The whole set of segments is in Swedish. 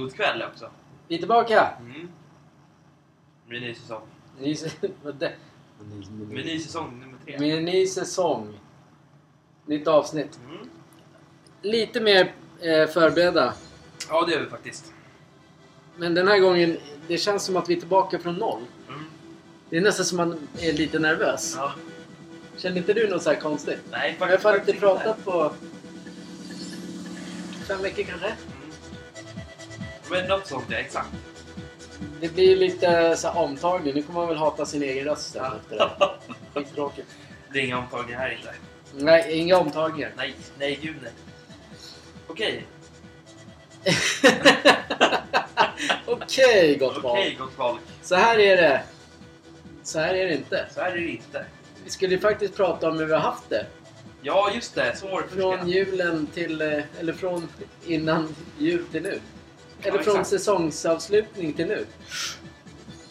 God kväll också. Vi är tillbaka! Mm. Med ny säsong. Ny, det? Med ny säsong nummer tre. Med en ny säsong. Nytt avsnitt. Mm. Lite mer eh, förberedda. Ja, det gör vi faktiskt. Men den här gången, det känns som att vi är tillbaka från noll. Mm. Det är nästan som man är lite nervös. Ja. Känner inte du något så här konstigt? Nej, Vi har fan inte faktiskt pratat på fem veckor kanske. Men något sånt, ja. Exakt. Det blir lite så här omtagning. Nu kommer man väl hata sin egen röst sen Ja. efter det. Skittråkigt. Det är inga omtagningar här inte. Nej, inga omtagningar. Nej, nej, gud nej. Okej. Okej, gott Okej, folk. gott folk. Så här är det. Så här är det inte. Så är det inte. Vi skulle ju faktiskt prata om hur vi har haft det. Ja, just det. Så var det Från julen till... eh, Eller från innan jul till nu. Eller Ja, från säsongsavslutning till nu.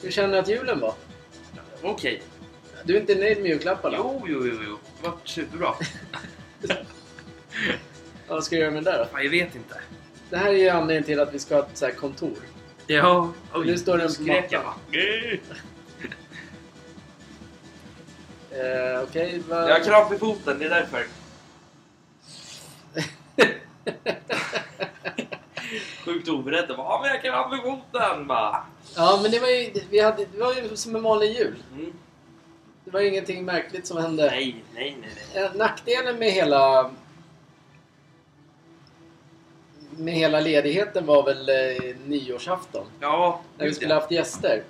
Hur känner du att julen var? Okej. Du är inte nöjd med julklapparna? Jo, jo, jo, jo. Det var superbra. Vad ska jag göra med det där då? Jag vet inte. Det här är ju anledningen till att vi ska ha ett så här kontor. Ja. Oj, Nu står den på skrek jag mattan. va? Eh, Okej, vad... Jag har kramp i foten, det är därför. Oberedd. Jag bara, Ja, men jag har kramp i foten! Bara. Ja, men det var ju, vi hade, det var ju som en vanlig jul. Mm. Det var ju ingenting märkligt som hände. Nej, nej, nej, nej. Eh, Nackdelen med hela... Med hela ledigheten var väl eh, nyårsafton. Ja, När vi skulle haft gäster.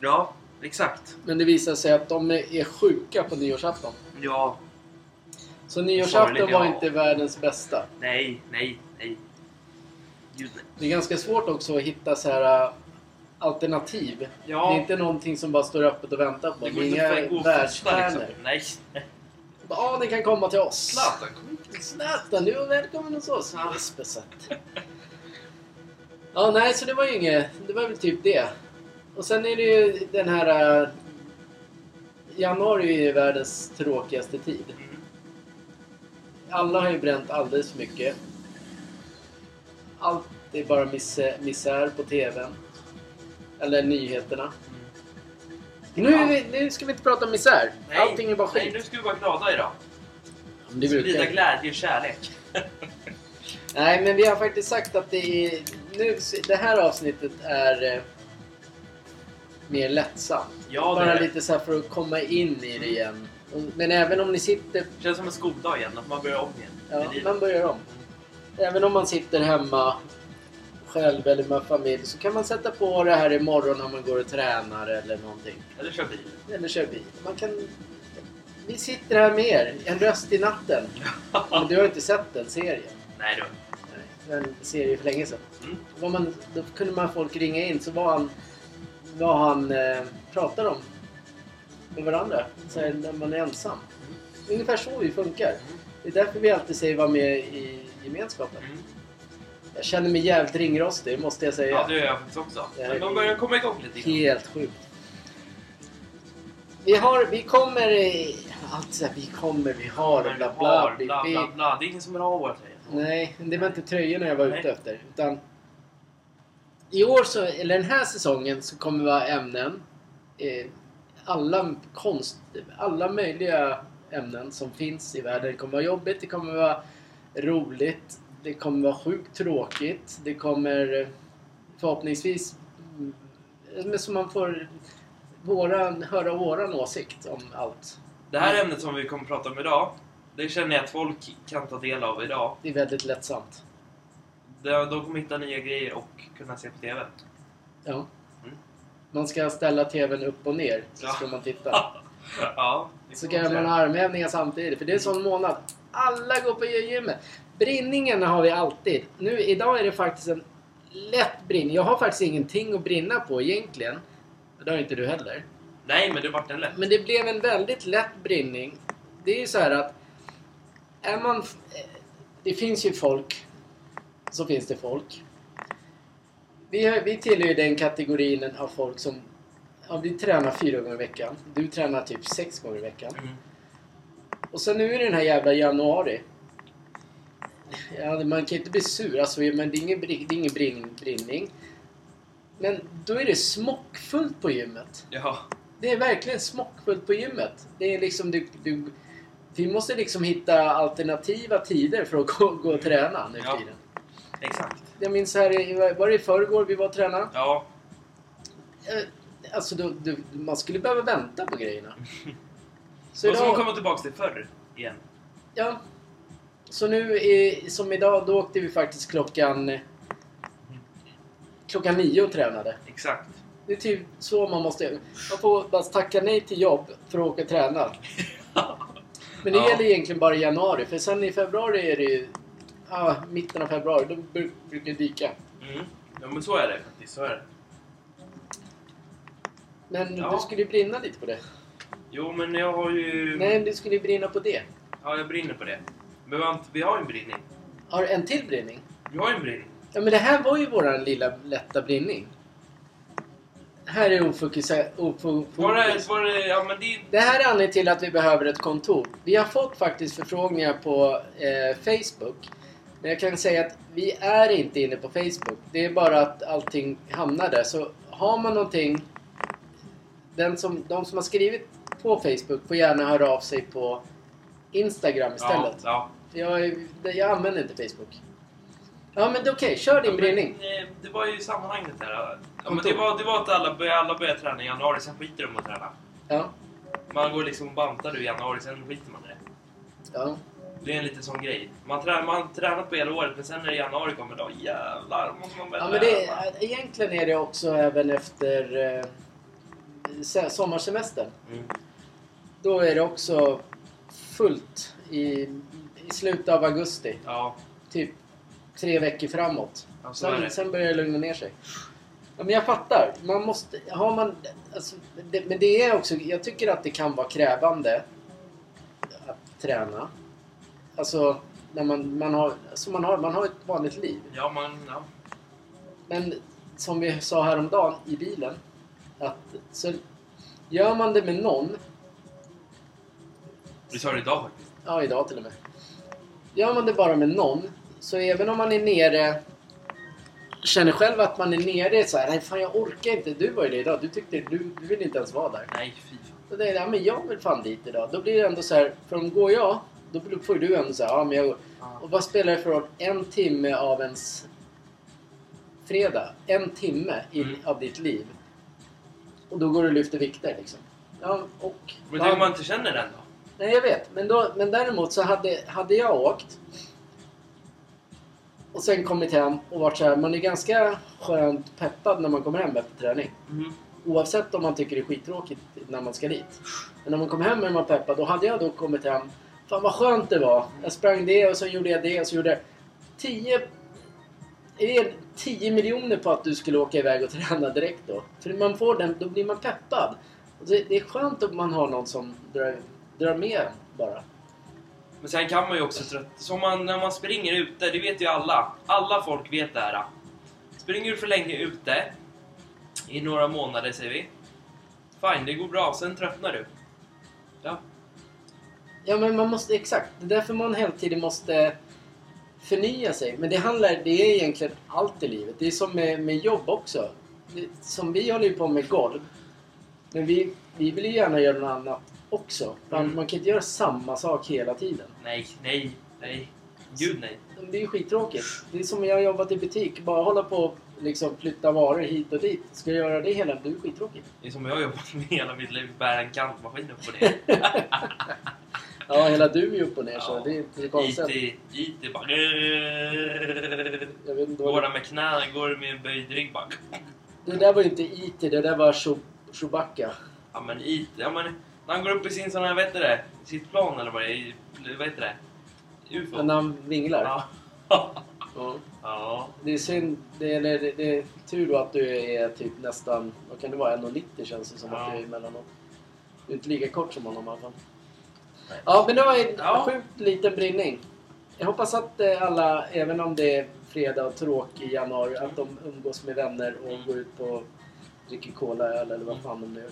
Ja, exakt. Men det visade sig att de är sjuka på nyårsafton. Ja, Så nyårsafton Sorgligt, var ja. inte världens bästa. nej, nej. Det är ganska svårt också att hitta så här äh, alternativ. Ja. Det är inte någonting som bara står öppet och väntar på. Det går inte att gå festa världsstjärnor. liksom. Nej. Ja, ni kan komma till oss. Zlatan, kom hit. Zlatan, du är välkommen hos oss. Jespersatt. Ja, nej, så det var ju inget. Det var väl typ det. Och sen är det ju den här... äh, Januari är ju världens tråkigaste tid. Mm. Alla har ju bränt alldeles för mycket. Allt är bara mis- misär på TVn. Eller nyheterna. Nu, är vi, nu ska vi inte prata om misär. Nej, Allting är bara Nej, skit. nu ska vi vara glada idag. Det Sprida glädje och kärlek. Nej, men vi har faktiskt sagt att det är... Nu, det här avsnittet är eh, mer lättsamt. Ja, Bara lite så här för att komma in i det igen. Och- Men även om ni sitter... Det känns som en skoldag igen, att man börjar om igen. Ja, man börjar om. Även om man sitter hemma själv eller med familj så kan man sätta på det här imorgon när man går och tränar eller någonting. Eller kör bil. Eller kör bil. Man kan... Vi sitter här med er, En röst i natten. Men du har inte sett den serien? Nej då. Nej, det var en serie för länge sedan. Mm. Var man, då kunde man folk ringa in så var han vad han eh, pratar om med varandra. Så här, när man är ensam. Ungefär så vi funkar. Det är därför vi alltid säger var med i gemenskapen. Mm. Jag känner mig jävligt ringrostig, måste jag säga. Ja, det gör jag faktiskt också. Men man börjar komma igång lite grann. Helt sjukt. Vi har, vi kommer... Allt så här, vi kommer, vi har, bla bla. bla vi, bla bla. Det är ingen som vill ha våra tröjor. nej, det var inte tröjorna jag var Nej. ute efter. Utan I år, så, eller den här säsongen, så kommer vi ha ämnen. Eh, alla konst... Alla möjliga ämnen som finns i världen. Det kommer vara jobbigt, det kommer vara roligt. Det kommer vara sjukt tråkigt. Det kommer eh, förhoppningsvis... mm, så man får våran, höra våran åsikt om allt. Det här ämnet som vi kommer att prata om idag, det känner jag att folk kan ta del av idag. Det är väldigt lättsamt. De de kommer hitta nya grejer och kunna se på TV. Ja. Mm. Man ska ställa TVn upp och ner så Ja. ska man titta. ja, Så kan man säga. ha armhävningar samtidigt. För det är en sån månad. Alla går på gymmet. Brinningarna har vi alltid. Nu, idag är det faktiskt en lätt brinning. Jag har faktiskt ingenting att brinna på egentligen. Det har inte du heller. Nej, men det vart en lätt. Men det blev en väldigt lätt brinning. Det är ju så här att... Är man... Det finns ju folk. Så finns det folk. Vi, vi tillhör ju den kategorin av folk som... Ja, vi tränar fyra gånger i veckan. Du tränar typ sex gånger i veckan. Mm. Och sen nu är det den här jävla januari. Ja, man kan inte bli sur, alltså, men det är ingen, det är ingen brin, brinning. Men då är det smockfullt på gymmet. Ja. Det är verkligen smockfullt på gymmet. Det är liksom, du, du, vi måste liksom hitta alternativa tider för att gå, gå och träna nu Ja. tiden. Exakt. Jag minns här, var det i förrgår vi var och tränade? Ja. Alltså, då, du, man skulle behöva vänta på grejerna. Så och så idag, komma tillbaka till förr igen. ja. Så nu, i, som idag, då åkte vi faktiskt klockan klockan nio och tränade. Exakt. Det är typ så man måste göra. Man får bara tacka nej till jobb för att åka och träna. Men det Ja. gäller egentligen bara i januari, för sen i februari är det ju... Ja, mitten av februari, då bru- brukar det dyka. Mm. Ja, men så är det faktiskt. Så är det. Men Ja. du skulle ju brinna lite på det. Jo, men jag har ju... Nej, men du skulle ju brinna på det. Ja, jag brinner på det. Men vi har, ju en brinning. Har du en till brinning? Vi har ju en brinning. Ja, men det här var ju våran lilla lätta brinning. Här är ofokuserat. Var det... Var det ja, men det... Det här är anledningen till att vi behöver ett kontor. Vi har fått faktiskt förfrågningar på eh, Facebook. Men jag kan säga att vi är inte inne på Facebook. Det är bara att allting hamnar där. Så har man någonting... Den som, de som har skrivit på Facebook får gärna höra av sig på Instagram Ja, istället. ja. Jag, är- jag använder inte Facebook. Ja men okej, kör din brinning. Men, eh, det var ju sammanhanget här. Ja, men det, var, det var att alla började, alla började träna i januari, sen skiter de att träna. Ja, Man går liksom och bantar i januari, sen skiter man i det. ja. Det är en liten sån grej. Man, trä, man har tränat på hela året, men sen när januari kommer, då jävlar måste man börja Ja, men det, egentligen är det också även efter eh, sommarsemestern. Mm. Då är det också fullt i, i slutet av augusti. Ja, Typ tre veckor framåt. ja, Sen, sen börjar det lugna ner sig. Ja, men jag fattar. Man måste... Har man, alltså, det, men det är också... Jag tycker att det kan vara krävande att träna. Alltså, när man, man, har, alltså man, har, man har ett vanligt liv. Ja, man... Ja. Men som vi sa häromdagen i bilen. Att så gör man det med någon. Vi sa det idag faktiskt. Ja, idag till och med. Gör man det bara med någon. Så även om man är nere. Känner själv att man är nere så här. Nej fan jag orkar inte. Du var ju det idag. Du tyckte du, du vill inte ens vara där. Nej, fy fan. Så det är, ja, men jag vill fan dit idag. Då blir det ändå så här. För om går jag. Då får du ändå säga ja men jag går. Och vad spelar det för roll? En timme av ens fredag. En timme i, Mm. av ditt liv. Och då går du och lyfter vikter liksom. Ja, och... Men tänk om man inte känner den då? Nej, jag vet. Men, då, men däremot så hade, hade jag åkt... Och sen kommit hem och varit så här. Man är ganska skönt peppad när man kommer hem efter träning. Mm. Oavsett om man tycker det är skittråkigt när man ska dit. Men när man kommer hem är man peppad. Och hade jag då kommit hem. Fan vad skönt det var. Jag sprang det och så gjorde jag det och så gjorde jag 10... Är det 10 miljoner på att du skulle åka iväg och träna direkt då? För man får den, då blir man peppad. Och det, det är skönt att man har någon som drar, drar med bara. Men sen kan man ju också trött... Som man, när man springer ute, det vet ju alla. Alla folk vet det här. Springer du för länge ute, i några månader säger vi. Fine, det går bra. Sen tröttnar du. Ja. Ja men man måste, exakt. Det är därför man hela tiden måste förnya sig. Men det handlar, det är egentligen allt i livet. Det är som med, med jobb också. Det, som vi håller ju på med golv. Men vi, vi vill ju gärna göra något annat också. Man, Mm. man kan inte göra samma sak hela tiden. Nej, nej, nej. Gud nej. Det är ju skittråkigt. Det är som jag har jobbat i butik. Bara hålla på och liksom flytta varor hit och dit. Ska jag göra det hela Det är ju skittråkigt. Det är som jag har jobbat med hela mitt liv. Bära en kantmaskin upp och ner. Ja, hela du är upp och ner så det är inte så konstigt. IT, IT bara... Jag vet inte Går vad det med knä, går det med en böjd rygg bara... det där var inte IT, det där var Chewb- Chewbacca. Ja men IT, ja men... När han går upp i sin sån här, vad heter det? Sitt plan eller vad det är? Vad heter det? UFO? När han vinglar. Ja. Ja. ja. Det är synd, det är, det, det är tur då att du är typ nästan, vad kan det vara, 1,90 känns det som Ja. att du är emellanåt. Du är inte lika kort som honom i alla fall. Ja, men det var en Ja. sjukt liten brinning. Jag hoppas att eh, alla, även om det är fredag och tråkig januari, att de umgås med vänner och Mm. går ut på dricker cola eller vad fan de nu gör.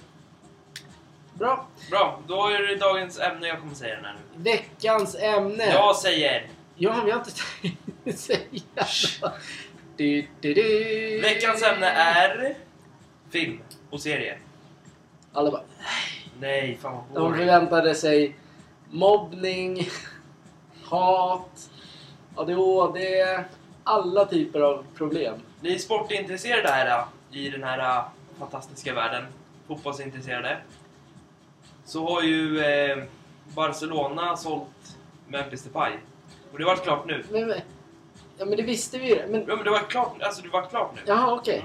Bra! Bra, då är det dagens ämne jag kommer säga den här nu. Veckans ämne! Jag säger... Ja, men jag har inte tänkt säga du, du, du. Veckans ämne är... Film och serie. Alla bara, Nej, fan vad de förväntade sig mobbning, hat, ADHD, alla typer av problem. Ni är sportintresserade här i den här äh, fantastiska världen. Fotbollsintresserade. Så har ju eh, Barcelona sålt Memphis Depay. Och det har varit klart nu. Men, men- ja, men det visste vi ju. Men, Ja men det var klart, alltså det var klart nu. jaha, okej.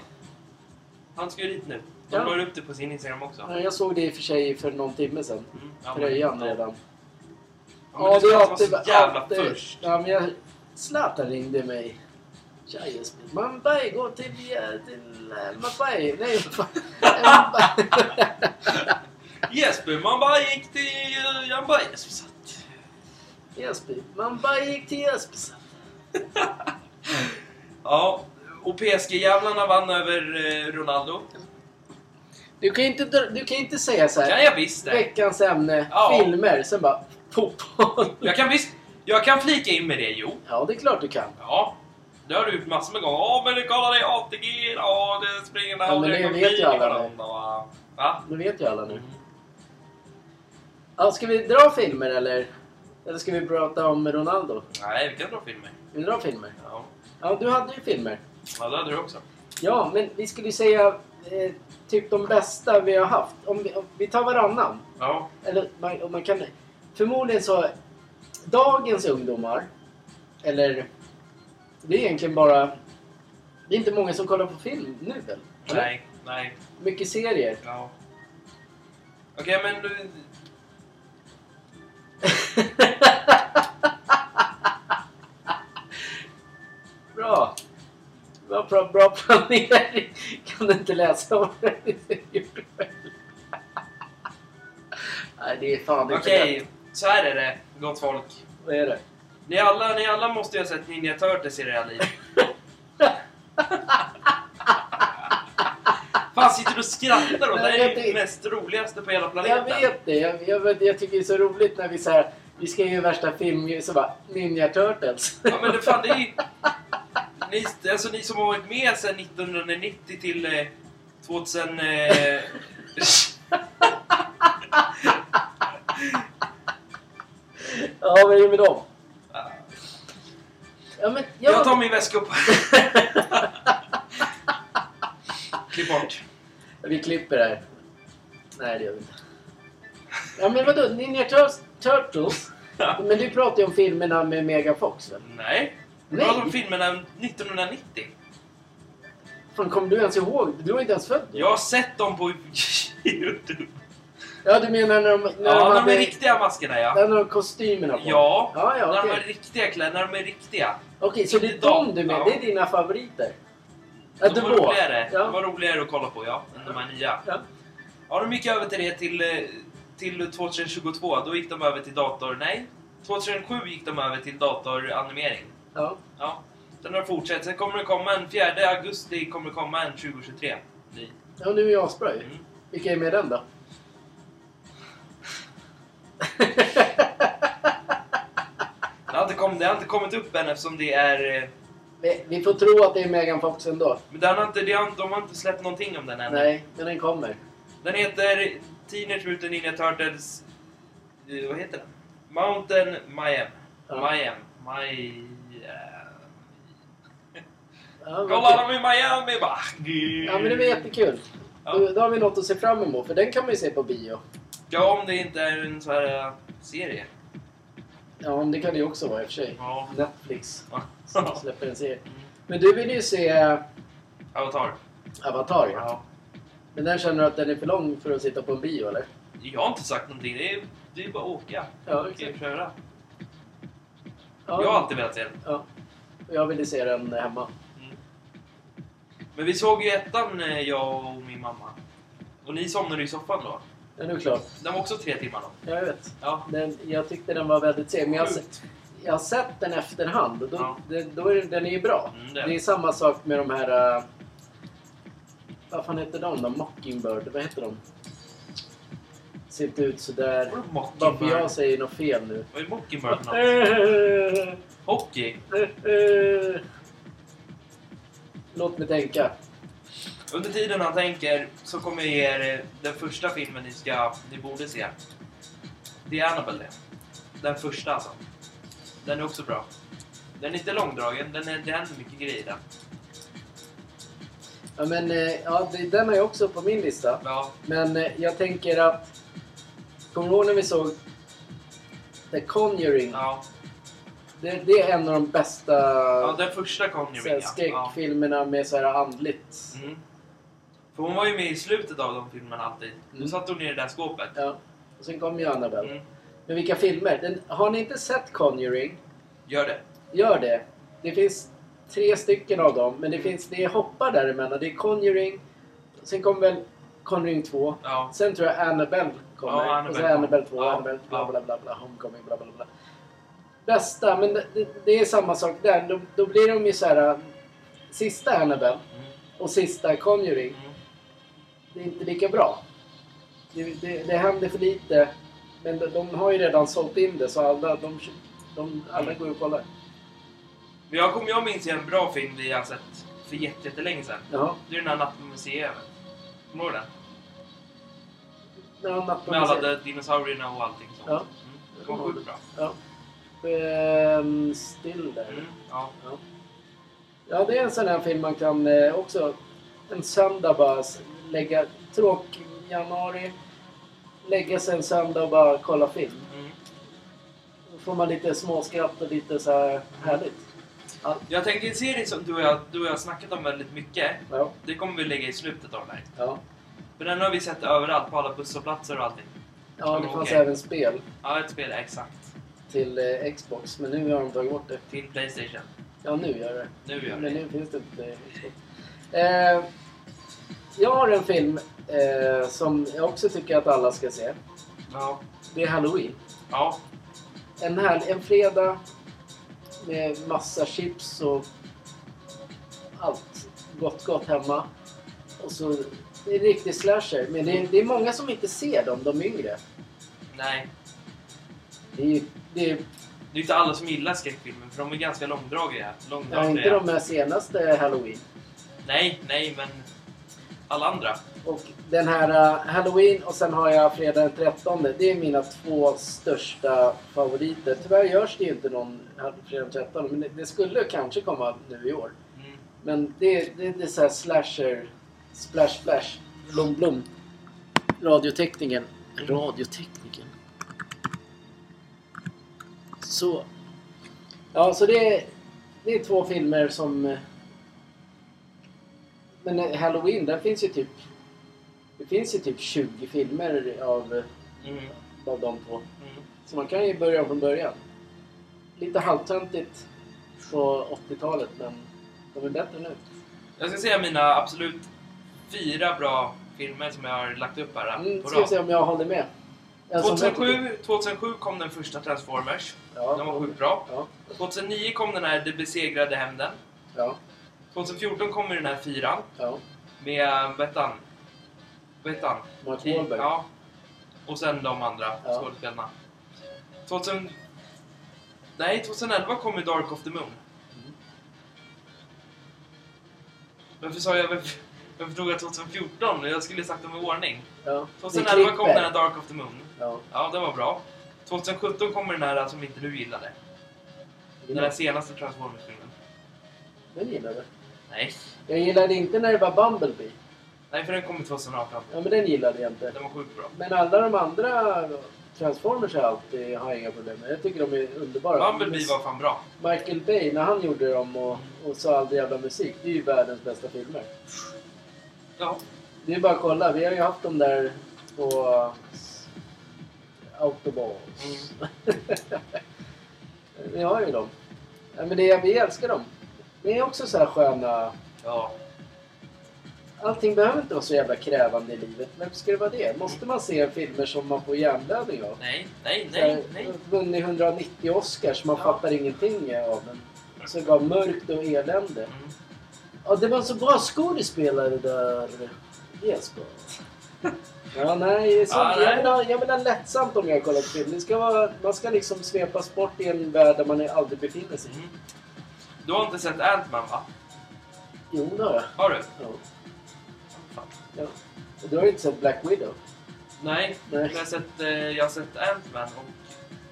Han ska ju dit nu. De Ja. la upp det på sin Instagram också. Ja, Jag såg det i och för sig för någon timme sedan. Mm, ja, Tröjan redan. Ja, men det ska inte vara så alltid- jävla alltid- först. Ja, men jag... Zlatan ringde mig. Tja Jesper, Mbaye gå till, eh, till eh, Mbaye. Nej. Jesper, man bara gick till uh, Jan Bajes och satt. Jesper, Mbaye gick till Jesper. Ja, och PSG-jävlarna vann över eh, Ronaldo. Du kan inte, du kan inte säga så Kan här. jag visst det. Veckans ämne, Ja. filmer, sen bara fotboll. Jag kan visst... Jag kan flika in med det, jo. Ja, det är klart du kan. Ja. Det har du gjort massor med gånger. Ja, men kolla det är ATG. Ja, det springer Ja, men det vet ju alla nu. Va? Det vet ju alla nu. Ja, ska vi dra filmer eller? Eller ska vi prata om Ronaldo? Nej, vi kan dra filmer. Vi drar filmer. Ja. Ja, du hade ju filmer. ja, det hade du också. Ja, men vi skulle ju säga eh, typ de bästa vi har haft. Om vi, om vi tar varannan. Ja. Eller man, om man kan... Förmodligen så... Dagens ungdomar, eller... Det är egentligen bara... Det är inte många som kollar på film nu väl? Eller? Nej, nej. Mycket serier. Ja. Okej, men du... bra! Bra, bra, bra planering. Kan du inte läsa vad det? Nej, det är fan inte Okej. Så här är det, gott folk. Vad är det? Ni alla, ni alla måste ju ha sett Ninja Turtles i era liv. Fan, sitter du och skrattar åt? Det här är ju det mest roligaste på hela Jag planeten. vet det. Jag, jag, vet- jag tycker det är så roligt när vi så här, vi ska göra värsta film så bara Ninja Turtles. Ja, men det, fan, det är ju... Ni, alltså, ni som har varit med sedan 1990 till eh, 2000... Eh, ja, vad är det med dem? Ja, men jag... jag tar min väska upp. Klipp bort. Vi klipper här. Nej, det gör vi inte. Ja, men vadå? Ninja Tur- Turtles? Men du pratar ju om filmerna med Megan Fox väl? Nej. Det var de Nej! filmerna 1990. Fan, kommer du ens ihåg? Du var inte ens född då. Jag har sett dem på Youtube. Ja, du menar när de, när Ja, de de hade... är riktiga maskerna ja. När de har kostymerna på? Ja, Ja, ja, när okej. de är riktiga kläder, när de är riktiga. Okej, så det är Inte de. de du menar? Ja. Det är dina favoriter? Ja, De var roligare. Ja. De var roligare att kolla på ja, än de här nya. Ja. Ja, de gick över till det till, eh, till 2022. Då gick de över till dator... Nej. 2007 gick de över till datoranimering. Ja. Ja. Sen har fortsatt. Sen kommer det komma en 4 augusti kommer det komma en 2023. Ny. ja, nu är jag asbra. Mm. Vilka är med den då? Det har, inte kommit, det har inte kommit upp än eftersom det är... eh, vi, vi får tro att det är Megan Fox ändå. Men den har inte, det har, de har inte släppt någonting om den än. Nej, men den kommer. Den heter Teenage Mutant Ninja Turtles... eh, Vad heter den? Mountain Mayhem. Ja. Mayhem. My... Ja, Kolla de i Miami bara! Ja, men det var jättekul. Ja. Då, då har vi något att se fram emot, för den kan man ju se på bio. Ja, om det inte är en sån här eh, serie. Ja, men det kan det ju också vara i och för sig. Ja. Netflix som släpper en serie. Men du vill ju se eh, Avatar. Avatar, ja. Ja. Men den känner du att den är för lång för att sitta på en bio, eller? Jag har inte sagt någonting. Det är, det är bara att åka. Ja, exakt. köra. Ja, Jag har alltid velat se den. Ja. Och Jag ville se den hemma. Mm. Men vi såg ju ettan, eh, jag och min mamma. Och ni somnade i soffan då. Nu är det klart. Den var också tre timmar då. Jag vet. Ja. Den, jag tyckte den var väldigt seg, men jag har, sett, jag har sett den efterhand och då, Ja. det, då är den- den är ju bra. Mm, Det det. är samma sak med de här... Uh, vad fan heter de då? Mockingbird? Vad heter de? Ser inte ut sådär. Varför jag säger något fel nu. Vad är Mockingbird för något? Hockey? Låt mig tänka. Under tiden han tänker så kommer jag ge er eh, den första filmen ni ska, ni borde se. Det är Annabelle det. Den första alltså. Den är också bra. Den är inte långdragen, den är, det händer mycket grejer den. Ja, men, eh, ja, den har jag också på min lista. Ja, Men eh, jag tänker att... Kommer du ihåg när vi såg The Conjuring? ja. Det, det är en av de bästa ja den första Conjuring ja. skräckfilmerna med så här andligt. Mm. För hon var ju med i slutet av de filmerna alltid. Då Mm. satt hon i det där skåpet. Ja. Och sen kom ju Annabelle. Mm. Men vilka filmer? Den, har ni inte sett Conjuring? Gör det. Gör det. Det finns tre stycken av dem, men det finns det hoppar däremellan. Det är Conjuring, sen kommer väl Conjuring 2. Ja. Sen tror jag Annabelle kommer. Ja, Annabelle och sen. Annabelle 2, Ja, Annabelle bla bla bla bla, Homecoming bla bla bla. Bästa, men det, det, är samma sak där. Då, då blir de ju så här. äh, Sista Annabelle Mm. och sista Conjuring. Mm. Det är inte lika bra. Det, det, det händer för lite. Men de, de har ju redan sålt in det så alla, de, de, alla går och kollar. Jag, kom, jag minns ju en bra film vi har sett för jätte- jättelänge sedan. Jaha. Det är den här Natten på museet. Kommer du ihåg den? Ja, natt på Med alla museet. de dinosaurierna och allting sånt. Ja. Mm. Det var sjukt bra. Ja. Ehm, still där. Mm. Ja. Ja. ja, det är en sån här film man kan eh, också en söndag bara lägga tråk januari. Lägga sig en söndag och bara kolla film. Mm. Då får man lite småskratt och lite så här härligt. Ja. Jag tänkte en serie som du och, jag, du och jag har snackat om väldigt mycket. Ja. Det kommer vi lägga i slutet av den här. Ja, För den har vi sett överallt, på alla busshållplatser och allting. ja det fanns Okej. även spel Ja, ett spel, exakt. till eh, Xbox. Men nu har de tagit bort det. Till Playstation. Ja, nu gör det. Nu gör Men det. nu finns det inte Xbox. Eh, jag har en film eh, som jag också tycker att alla ska se. Ja. Det är Halloween. Ja. En, här, en fredag med massa chips och allt gott gott hemma. Och så, det är en riktig slasher. Men det är, det är många som inte ser dem, de yngre. Nej. Det är, det är Det är inte alla som gillar skräckfilmer, för de är ganska långdragiga. ja, långdragiga. inte de här senaste Halloween. Nej, nej, men alla andra. Och den här uh, Halloween och sen har jag fredag den 13. Det är mina två största favoriter. Tyvärr görs det ju inte någon fredag den 13. Men det, det skulle kanske komma nu i år. Mm. Men det, det, det är så här slasher, splash splash, blom blom. Radiotekniken. Radiotekniken. Så. Ja, så det är det är två filmer som... eh, Men eh, Halloween, där finns ju typ... Det finns ju typ 20 filmer av, eh, Mm. av de två. Mm. Så man kan ju börja från början. Lite halvtöntigt på 80-talet men de är bättre nu. Jag ska säga mina absolut fyra bra filmer som jag har lagt upp här. Mm, på ska vi se om jag håller med. Jag som jag tycker- 2007, 2007 kom den första Transformers. Ja, Den var sjukt bra. Ja, 2009 kom den här Det besegrade hämnden. ja, 2014 kommer den här fyran ja. med, vad heter han? Vad heter han? Mark Wahlberg. Ja. Och sen de andra Ja. skådespelarna. 2000... Nej, 2011 kom ju Dark of the Moon. Mm. Varför sa jag... Varför, varför tog jag 2014? Jag skulle sagt dem i ordning. ja. 2011 Det kom den här Dark of the Moon. Ja. Ja, den var bra. 2017 kommer den här som inte du gillade. Den här senaste Transformers-filmen. Den gillade. Nej. Jag gillade inte när det var Bumblebee. Nej, för den kommer 2018. Ja, men den gillade jag inte. Den var sjukt bra. Men alla de andra Transformers har jag alltid har jag inga problem med. Jag tycker de är underbara. Bumblebee var fan bra. Michael Bay, när han gjorde dem och, och sa all jävla musik, det är ju världens bästa filmer. Ja. Det är bara att kolla, vi har ju haft dem där på Autoballs. vi har ju dem. Ja, men det, vi älskar dem. Det är också så här sköna... Ja. Allting behöver inte vara så jävla krävande i livet. Varför ska det vara det? Måste man se filmer som man får hjärnblödning av? Nej, nej, här, nej, nej. Vunnit 190 Oscars, man Ja. fattar ingenting av den. Så det var mörkt och elände. Mm. Ja, det var så bra skådespelare där. Jesper. Ja, nej, så, Ja, jag, vill ha, jag vill ha lättsamt om jag kollar på film. Det ska vara, man ska liksom svepas bort i en värld där man aldrig befinner sig. Mm. Du har inte sett Ant-Man va? Jo, det har jag. Har du? Ja. Fan. Ja. Och du har inte sett Black Widow? Nej, Nej. men jag har sett, eh, jag har sett Ant-Man och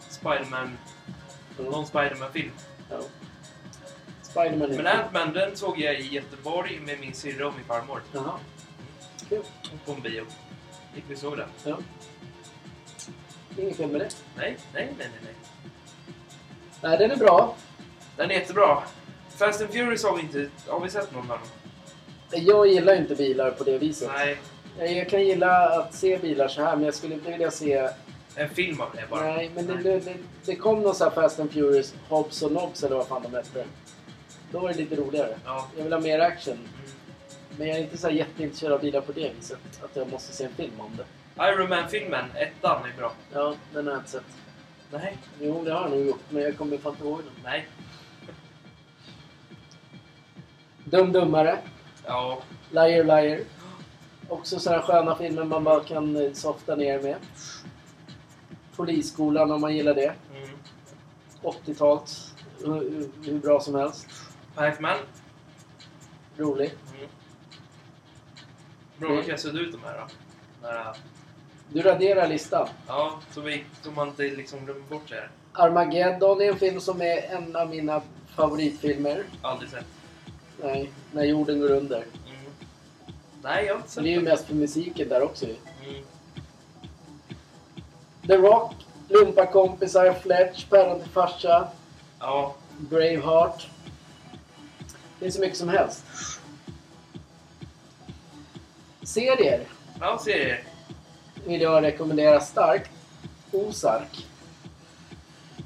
Spider-Man. Någon Spider-Man-film. Ja. Spiderman är Men Ant-Man den såg jag i Göteborg med min syrra och min farmor. Jaha. Kul. På en bio. Gick vi såg den? Ja. Inget fel med det. Nej, nej, nej, nej, nej. Nej, den är bra. Den är jättebra. Fast and Furious har vi inte... Har vi sett någon av dem? Jag gillar inte bilar på det viset. Nej. Jag kan gilla att se bilar så här, men jag skulle inte vilja se... En film av det bara. Nej, men det, det, det, kom någon sån här Fast and Furious, Hobbs och Nobs eller vad fan de hette. Då var det lite roligare. Ja. Jag vill ha mer action. Mm. Men jag är inte så jätteintresserad av bilar på det viset. Att jag måste se en film om det. Iron Man-filmen, ettan, är bra. Ja, den har jag inte sett. Nej. Jo, det har jag nog gjort, men jag kommer fan inte ihåg den. Nej. Dum Dummare, Ja. Liar Liar. Också sådana sköna filmer man bara kan eh, softa ner med. Polisskolan om man gillar det. Mm. 80-talt. Hur, hur, hur bra som helst. Pac-Man. Rolig. Mm. Bra, då kan jag ut de här då. Nära. Du raderar listan. Ja, så, vi, så man inte liksom glömmer bort det här. Armageddon är en film som är en av mina favoritfilmer. Aldrig sett. Nej, när jorden går under. Mm. Nej, jag har inte sett det är ju mest för musiken där också ju. Mm. The Rock, Lumparkompisar, Fletch, Päron till farsa, Ja. Braveheart. Det finns så mycket som helst. Serier Ja, serier. vill jag rekommendera starkt. Ozark.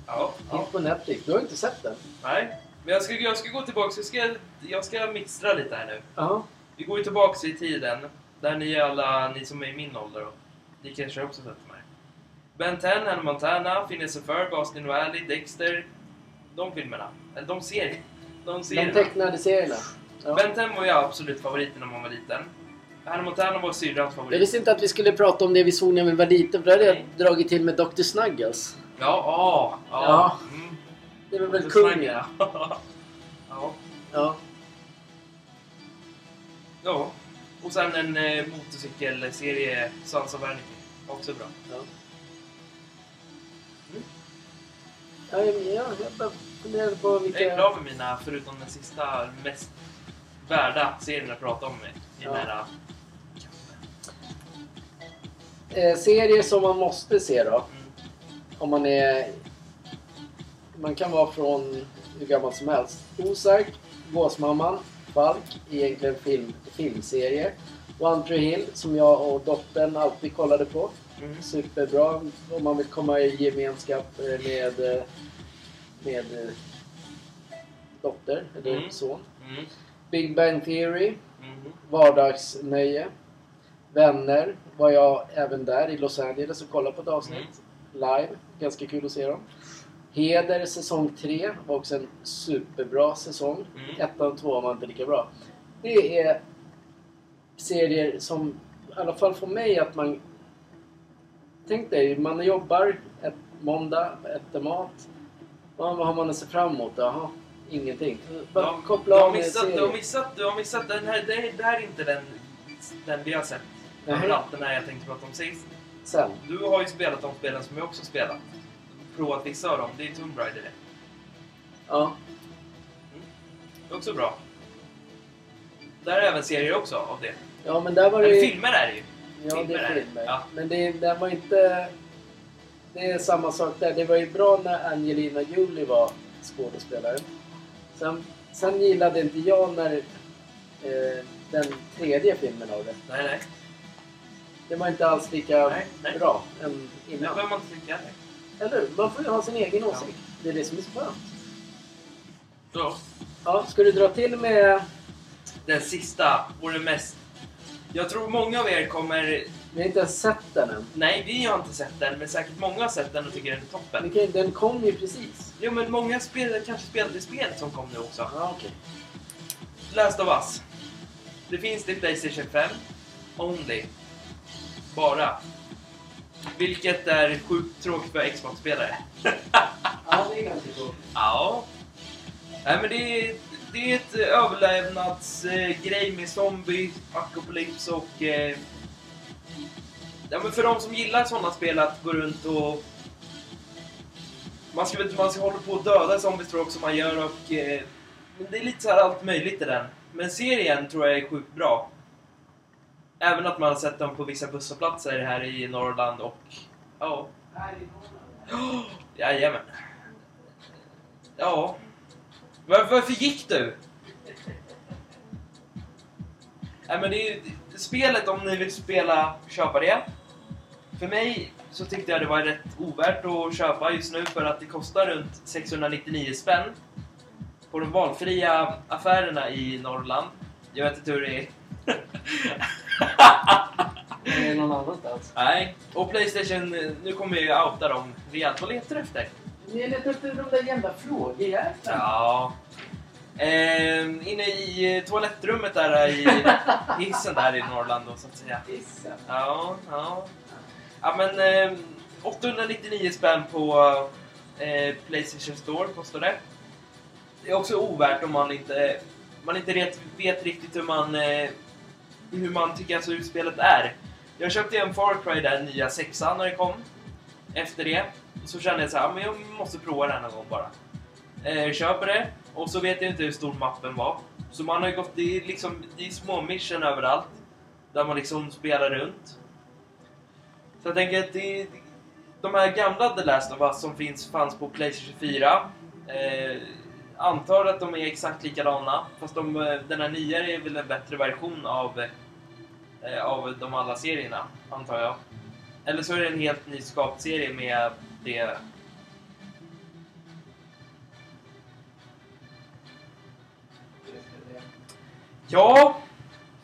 Ja. ja. Finns på Netflix. Du har inte sett den? Nej. Men jag ska, jag ska gå tillbaka. Jag ska, jag ska mixtra lite här nu. Ja. Vi går ju tillbaka i tiden. Där ni alla, ni som är i min ålder då. Ni kanske också sett de här. Ben 10, Hannah Montana, Phineas och Ferb, Austin Valley, Dexter. De filmerna. Eller de serierna. De De serierna. tecknade serierna. Ja. Ben 10 var ju absolut favoriten när man var liten. Hannah Montana var syrrans Jag favorit. visste inte att vi skulle prata om det vi såg när vi var liten, för då hade jag dragit till med Dr. Snuggles. Ja, ja. ja. Ja. Mm. Det var väl jag. ja. Ja. Ja. Och sen en eh, motorcykelserie, Sons of Anarchy. Också bra. Ja. Ja, jag, jag, jag bara funderade på Jag är vilka... klar med mina, förutom den sista, mest värda serien att prata om i Ja. den här... Eh, serier som man måste se då. Mm. Om man är... Man kan vara från hur gammal som helst. Ozark, Gåsmamman, Falk, egentligen film, filmserie. One Tree Hill som jag och dottern alltid kollade på. Mm. Superbra om man vill komma i gemenskap eh, med, eh, med eh, dotter eller Mm. son. Mm. Big Bang Theory, Mm. vardagsnöje. Vänner var jag även där i Los Angeles och kollade på ett avsnitt. Live. Ganska kul att se dem. Heder säsong 3 var också en superbra säsong. Mm. Ettan och tvåan var inte lika bra. Det är serier som i alla fall får mig att man... Tänk dig, man jobbar ett måndag, äter mat. Vad har man att se fram emot? Jaha, ingenting. Bara Ja, koppla du, av med missat, du har missat, du har missat den här. Det, det här är inte den, den vi har sett. Framförallt den här jag tänkte prata om sist. Sen. Du har ju spelat de spelen som jag också spelat. Provat vissa av dem. Det är Tomb Raider det. Ja. Det är också bra. Där är även serier också av det. ja, men där var det Eller ju... filmer är det ju. Ja, det filmer är är det. filmer. Ja. Men det, det var inte... Det är samma sak där. Det var ju bra när Angelina Jolie var skådespelare. Sen, sen gillade inte jag när eh, den tredje filmen av det. Nej, nej. Det var inte alls lika Nej, nej. bra än Det innan. behöver man inte tycka heller. Eller hur? Man får ju ha sin egen Ja. åsikt. Det är det som är så skönt. Så. Ja, ska du dra till med... Den sista och den mest... Jag tror många av er kommer... Vi har inte ens sett den än. Nej, vi har inte sett den, men säkert många har sett den och tycker den är toppen. Kan- Den kom ju precis. Jo, men många spelade, kanske spelade spelet som kom nu också. Ja, okej. Last of Us. Det finns till Playstation 5. Only. Bara. Vilket är sjukt tråkigt för Xbox-spelare. Ja, det är ganska coolt. Ja. Nej, men det är, det är ett överlevnadsgrej med zombie, apokalyps och... Eh, ja, men för de som gillar sådana spel att gå runt och... Man ska, man ska hålla på att döda zombies tror jag också man gör och... Eh, men det är lite så här allt möjligt i den. Men serien tror jag är sjukt bra. Även att man har sett dem på vissa busshållplatser här i Norrland och... Ja. Oh, jajamän. Ja. Var, varför gick du? Nej men det är ju spelet om ni vill spela, köpa det. För mig så tyckte jag det var rätt ovärt att köpa just nu för att det kostar runt 699 spänn. På de valfria affärerna i Norrland. Jag vet inte hur det är. Är någon annanstans. Nej. Och Playstation, eh, nu kommer ju outa dem rejält. Vad letar du efter? Ni letar efter de där jävla frågejäklarna. Ja. Ehm, inne i eh, toalettrummet där i hissen där i Norrland då, så att säga. Hissen. Ja, ja. Ja men ehm, 899 spänn på eh, Playstation Store kostar det. Det är också ovärt om man inte, man inte vet, vet riktigt hur man, eh, hur man tycker alltså spelet är. Jag köpte en Far Cry där, nya sexan när det kom. Efter det så kände jag så här, men jag måste prova den någon gång bara. Eh, köper det och så vet jag inte hur stor mappen var. Så man har ju gått i liksom, i små mission överallt. Där man liksom spelar runt. Så jag tänker att det, de här gamla The Last of Us som finns, fanns på Playstation 4. Eh, antar att de är exakt likadana. Fast de, eh, den här nya är väl en bättre version av, eh, av de alla serierna, antar jag. Eller så är det en helt ny skapt serie med det... Ja!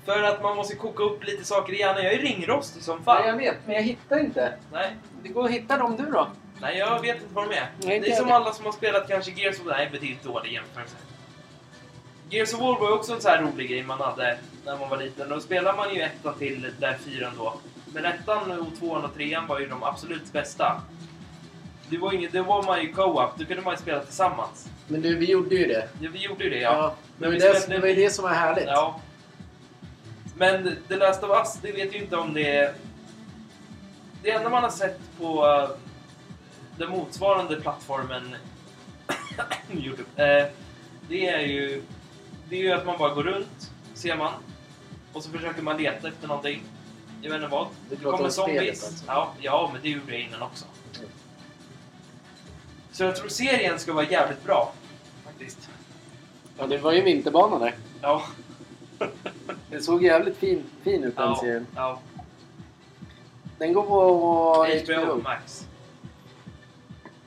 För att man måste koka upp lite saker i hjärnan. Jag är ringrostig som Ja, fan. jag vet, men jag hittar inte. Nej, Det går att hitta dem du då. Nej, jag vet inte vad de är. Nej, det är som vet. alla som har spelat kanske Gears of War. Nej, det inte dålig jämförelse. Gears of War var också en så här rolig grej man hade när man var liten. Då spelade man ju ettan till där fyran då. Men ettan och tvåan och trean var ju de absolut bästa. Det var, inget, det var man ju co-op, då kunde man ju spela tillsammans. Men du, vi gjorde ju det. Ja, vi gjorde ju det ja. Ja. Men Men vi det, spelade- det var ju det som var härligt. Ja. Men The Last of Us, det vet ju inte om det är... Det enda man har sett på uh, den motsvarande plattformen Youtube, eh, det är ju det är ju att man bara går runt, ser man, och så försöker man leta efter någonting. Jag vet inte vad. Det kommer zombies. alltså. Ja, ja, men det gjorde jag innan också. Mm. Så jag tror serien ska vara jävligt bra. faktiskt. Ja, det var ju vinterbana där. Ja. Den såg jävligt fin, fin ut den Ja. serien. ja. Den går på HBO HBO. Max.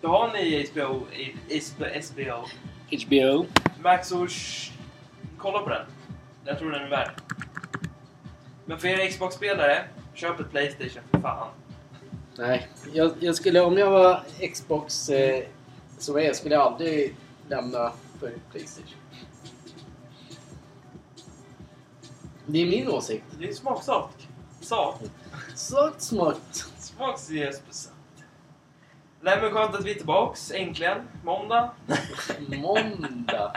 Då har ni HBO, SBO, HBO. Max och kolla på den. Jag tror den är värd. Men för er Xbox-spelare, köp ett Playstation för fan. Nej, jag, jag skulle om jag var Xbox eh, så är skulle jag aldrig lämna för Playstation. Det är min åsikt. Det är smaksak. Sak. Så smart. Smaksbesatt. Nej men skönt att vi är tillbaks, äntligen. Måndag. Måndag.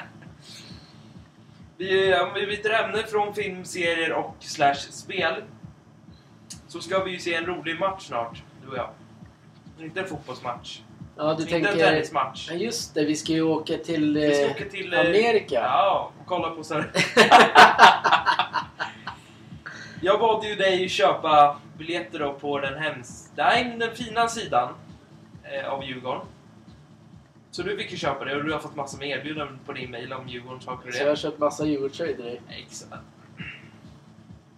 Vi, om vi byter ämne från film, serier och slash spel. Så ska vi ju se en rolig match snart, du och jag. Inte en fotbollsmatch. Ja, du inte en tänker... tennismatch. Ja, just det. Vi ska ju åka till Vi ska eh, åka till... eh, Amerika. Ja, och kolla på så. Jag bad ju dig köpa biljetter då på den hems... Nej, den fina sidan av Djurgården. Så du fick ju köpa det och du har fått massor med erbjudanden på din mail om Djurgården saker och Så jag har köpt massa Djurgårdströjor dig. Exakt.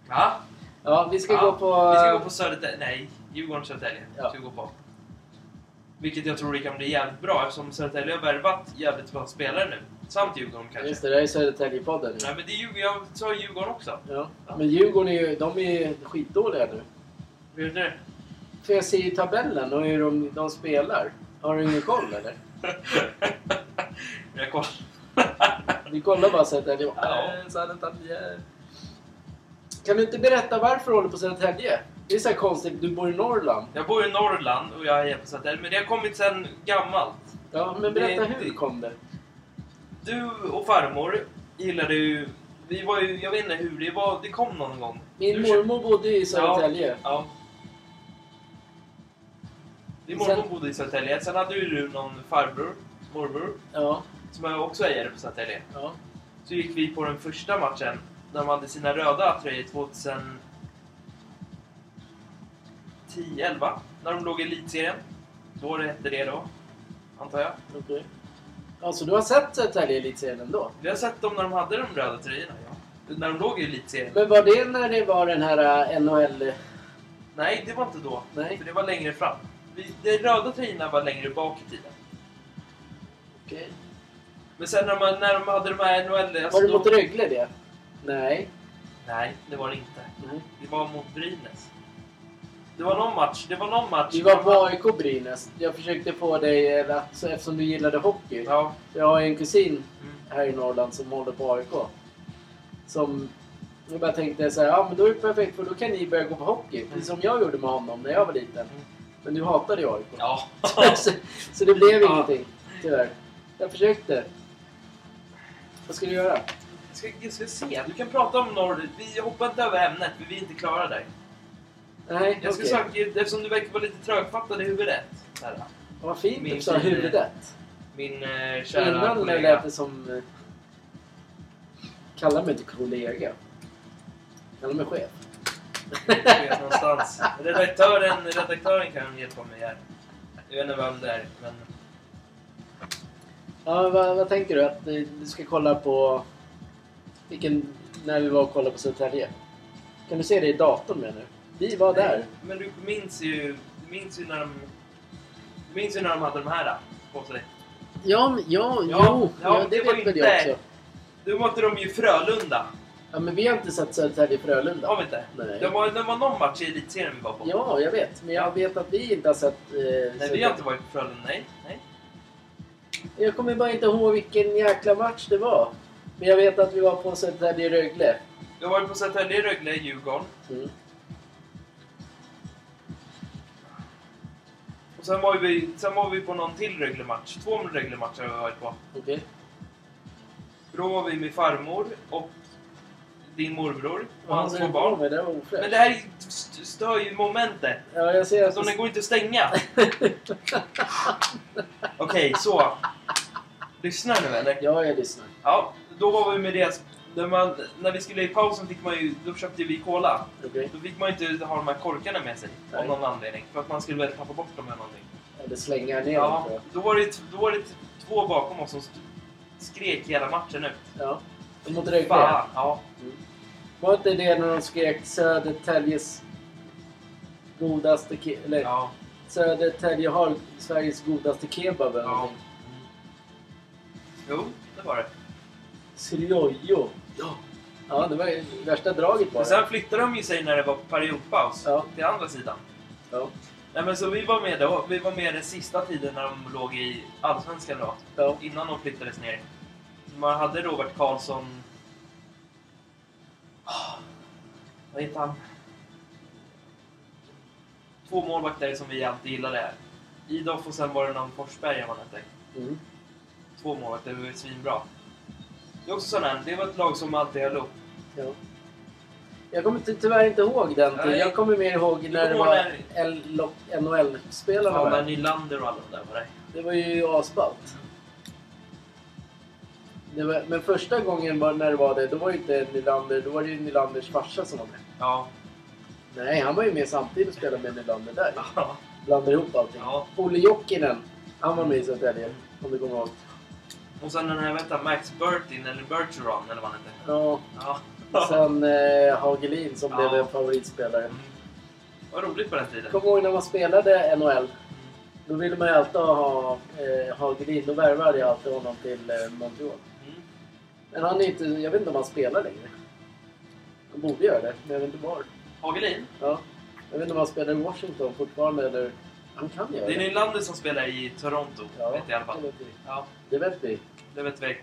Va? Ja, vi ska Ja, gå på... Vi ska gå på Södertälje. Nej, Djurgården Södertälje. Ja. Ska vi gå på. Vilket jag tror det kan bli jävligt bra eftersom Södertälje har värvat jävligt bra spelare nu. Samt Djurgården kanske. Just det, det är Södertäljepodden nu. Nej men det är Djurgården, jag sa Djurgården också. Ja. Men Djurgården är ju, de är skitdåliga nu. Vet du det? För jag ser ju tabellen och hur de, de spelar. Har du ingen koll eller? Jag kollar. Vi kollar bara Södertälje. Ja. Äh, Södertälje. Kan du inte berätta varför du håller på Södertälje? Det är så här konstigt, du bor i Norrland. Jag bor i Norrland och jag är på Södertälje, men det har kommit sen gammalt. Ja, men berätta Det- hur kom det? Du och farmor gillade ju... Vi var ju, jag vet inte hur, det var, det kom någon gång. Min Du mormor bodde i Södertälje. Ja. Din Sen- mormor bodde i Södertälje, sen hade ju du någon farbror, morbror, Ja. som också ejade på Södertälje. ja. Så gick vi på den första matchen, när de hade sina röda tröjor 2010, 11 när de låg i elitserien. Då det hette det då, antar jag. Okej. Ja, så du har sett Södertälje i elitserien ändå? Vi har sett dem när de hade de röda tröjorna, ja. När de låg i elitserien. Men var det när det var den här äh, NHL... Nej, det var inte då. Nej. För det var längre fram. De röda tröjorna var längre bak i tiden. Okej. Men sen när, man, när de hade de här NHL... Var det då- mot Rögle det? Nej. Nej, det var det inte. Nej. Det var mot Brynäs. Det var någon match. Det var någon match. Vi var på AIK Brynäs. Jag försökte få dig eh, att, eftersom du gillade hockey. Ja. Jag har en kusin Mm. här i Norrland som håller på AIK. Som... Jag bara tänkte så här, ja men då är det perfekt för då kan ni börja gå på hockey. Precis som jag gjorde med honom när jag var liten. Men du hatade ju AIK. Ja. så, så det blev Ja. ingenting, tyvärr. Jag försökte. Vad ska du göra? Jag ska, jag ska se. Du kan prata om norr... Vi hoppar inte över ämnet, för vi är inte klara där. Nej, Jag ska söka, eftersom du verkar vara lite trögfattad i huvudet. Här, Vad fint Min du sa huvudet. min eh, kära Innan kollega. lät det som... eh, Kalla mig inte kollega. Kalla mig chef. Vet någonstans. Redaktören, redaktören kan hjälpa mig här. Jag vet inte vem det är, men... Ja, vad, vad tänker du? Att du ska kolla på... Vilken... När vi var och kollade på Södertälje. Kan du se det i datorn med nu? Vi var där. Nej, Men du minns ju... Du minns ju när de... Du minns ju när de hade de här på sig. Ja, men- ja, Ja, jo. ja, Ja, det, det vet väl jag också. Då mötte de ju Frölunda. Ja, men vi har inte sett Södertälje-Frölunda. Har vi inte? Nej. Det var, det var någon match i elitserien vi var på. Ja, jag vet. Men jag vet att vi inte har sett... Eh, Nej, vi har inte varit på Frölunda. Nej. Nej. Jag kommer bara inte ihåg vilken jäkla match det var. Men jag vet att vi var på Södertälje-Rögle. Vi har varit på Södertälje, Rögle, Djurgården. Mm. Och sen var vi, sen var vi på någon till Rögle-match. Två Rögle-matcher har vi varit på. Okej. Då var vi med farmor och din morbror och hans två Men barn. Det var Men det här st- stör ju momentet. Ja, jag ser att... Alltså, den går inte att stänga. Okej, så. Lyssna nu eller? ja, jag lyssnar. Ja, då var vi med deras... När, man, när vi skulle i pausen fick man ju... Då köpte vi cola. Okej. Då fick man ju inte ha de här korkarna med sig. Nej. Av någon anledning. För att man skulle väl tappa bort dem eller någonting. Eller slänga ner dem, Ja, jag. då var, det, då var det två bakom oss som skrek hela matchen ut. Ja. Mot Rögle. Fan, ja. Var inte det när de skrek Södertäljes godaste ke- eller ja. Södertälje har Sveriges godaste kebab eller ja. Jo, det var det. Sriojo. Ja. Ja, det var ju värsta draget Men bara. sen flyttade de ju sig när det var periodpaus Ja. till andra sidan. Ja. Nej, men så vi var med då. Vi var med den sista tiden när de låg i Allsvenskan då. Ja. Innan de flyttades ner. Man hade Robert Karlsson... Ah, Vad heter han? Två målvakter som vi alltid gillade. Idoff och sen var det någon Forsberg han hette. Mm. Två målvakter, det var svinbra. Det är också sån här, det var ett lag som alltid höll upp. Ja. Jag kommer ty- tyvärr inte ihåg den tiden. Jag kommer mer ihåg när det var NHL-spelarna Ja, när. Nylander och alla de där var det. Det var ju asballt. Var, men första gången var, när det var det, då var det inte Nylander, då var det ju Nylanders farsa som var med. Ja. Nej, han var ju med samtidigt och spelade med Nylander där. Ja. Blandade ihop allting. ja. Olle Jokinen, han var med i Södertälje. Om du kommer ihåg. Och sen den här, du, Max Bertin, eller Bergeron, eller vad han hette. Ja, Ja. sen eh, Hagelin som Ja. blev en favoritspelare. Mm. Vad roligt på den tiden. Kommer ihåg när man spelade NHL? Då ville man ju alltid ha eh, Hagelin. Då värvade jag alltid honom till eh, Montreal. Men han är inte, jag vet inte om han spelar längre. Han borde göra det, men jag vet inte var. Hagelin? Ja. Jag vet inte om han spelar i Washington fortfarande eller... Han kan göra Det är Nylander som spelar i Toronto, Ja, vet jag i alla fall. det vet vi. Ja, Det vet vi. det vet vi.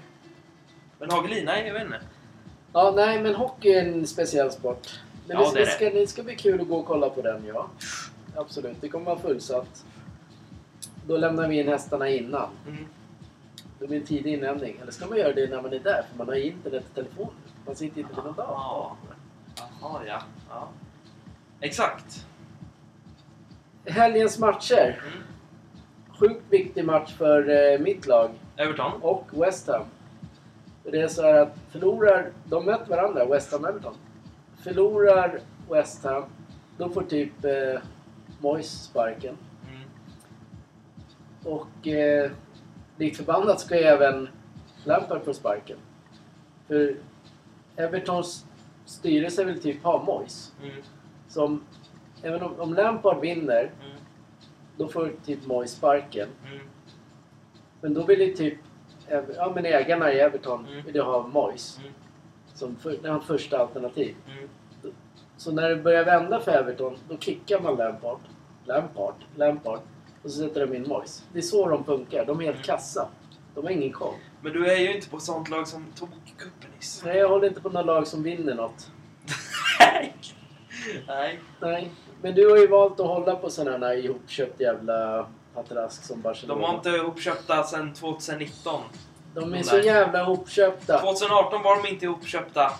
Men Hagelin, nej, jag vet inte. Ja, nej, men hockey är en speciell sport. Men Ja, det, det det, ska, det ska bli kul att gå och kolla på den, ja. Absolut, det kommer vara fullsatt. Då lämnar vi in hästarna innan. Mm. Det blir en tidig inlämning. Eller ska man göra det när man är där? För man har internet och telefon. Man sitter inte vid någon dator. Ja. Jaha, ja. ja. Exakt. Helgens matcher. Mm. Sjukt viktig match för eh, mitt lag Everton. och West Ham. För Det är så här att förlorar... De möter varandra, West Ham och Everton. Förlorar West Ham, då får typ eh, Moyes sparken. Mm. Och eh, likt förbannat ska ju även Lampard få sparken. För Evertons styrelse vill typ ha Moyes. Mm. Som, även om, om Lampard vinner, Mm. då får typ Moyes sparken. Mm. Men då vill ju typ ja, men ägarna i Everton Mm. vill ju ha Moyes Mm. som för, det är hans första alternativ. Mm. Så när det börjar vända för Everton, då kickar man Lampard. Lampard? Lampard. Och så sätter de in Moyes. Det är så de funkar. De är helt Mm. kassa. De har ingen koll. Men du är ju inte på sånt lag som tog cupen nyss. Nej, jag håller inte på några lag som vinner något. Nej. Nej. Men du har ju valt att hålla på sådana här ihopköpt jävla patrask som Barcelona. De var inte ihopköpta sedan 2019. De är så jävla ihopköpta. 2018 var de inte ihopköpta.